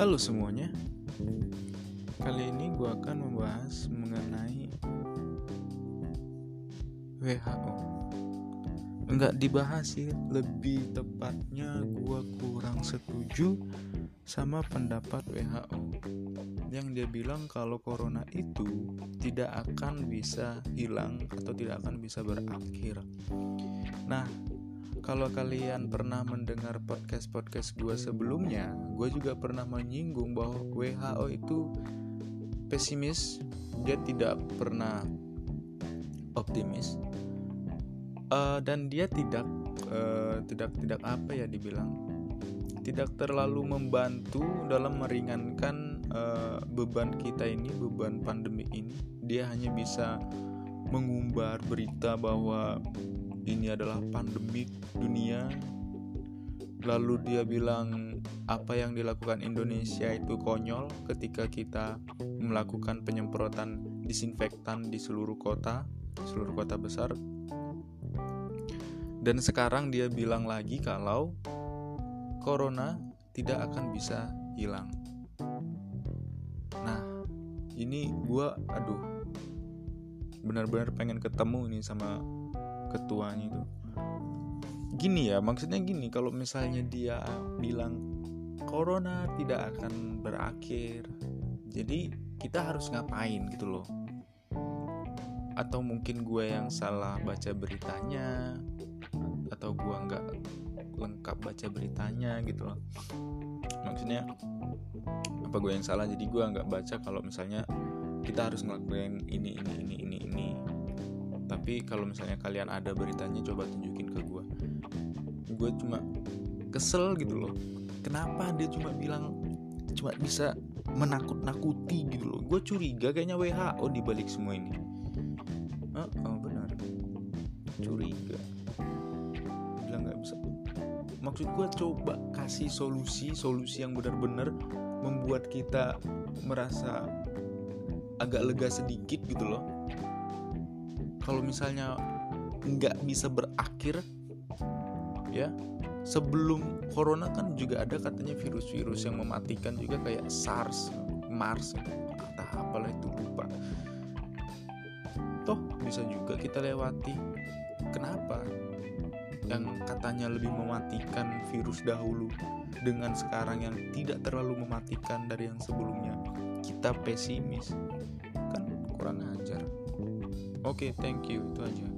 Halo semuanya. Kali ini gue akan membahas mengenai WHO Enggak dibahas sih Lebih tepatnya gue kurang setuju sama pendapat WHO Yang dia bilang kalau corona itu tidak akan bisa hilang atau tidak akan bisa berakhir. Nah kalau kalian pernah mendengar podcast-podcast gue sebelumnya, gue juga pernah menyinggung bahwa WHO itu pesimis, dia tidak pernah optimis, uh, dan dia tidak uh, tidak tidak apa ya dibilang, tidak terlalu membantu dalam meringankan uh, beban kita ini, beban pandemi ini. Dia hanya bisa mengumbar berita bahwa ini adalah pandemi dunia. Lalu dia bilang apa yang dilakukan Indonesia itu konyol ketika kita melakukan penyemprotan disinfektan di seluruh kota seluruh kota besar? Dan sekarang dia bilang lagi kalau corona tidak akan bisa hilang. Nah ini gua aduh benar-benar pengen ketemu ini sama ketuanya itu. Gini ya maksudnya gini kalau misalnya dia bilang corona tidak akan berakhir jadi kita harus ngapain gitu loh? Atau mungkin gue yang salah baca beritanya atau gue nggak lengkap baca beritanya gitu loh. Maksudnya apa gue yang salah? Jadi gue nggak baca kalau misalnya kita harus ngelakuin ini ini ini ini ini tapi kalau misalnya kalian ada beritanya coba tunjukin ke gue gue cuma kesel gitu loh. Kenapa dia cuma bilang cuma bisa menakut-nakuti gitu loh? Gue curiga kayaknya WHO di balik semua ini. Oh, oh benar. Curiga. Bilang nggak bisa. Maksud gue coba kasih solusi solusi yang benar-benar membuat kita merasa agak lega sedikit gitu loh kalau misalnya nggak bisa berakhir ya sebelum corona kan juga ada katanya virus-virus yang mematikan juga kayak SARS, MARS kata apalah itu lupa. Toh bisa juga kita lewati. Kenapa? Yang katanya lebih mematikan virus dahulu dengan sekarang yang tidak terlalu mematikan dari yang sebelumnya. Kita pesimis. Kan kurang ajar Oke, okay, thank you. Itu aja.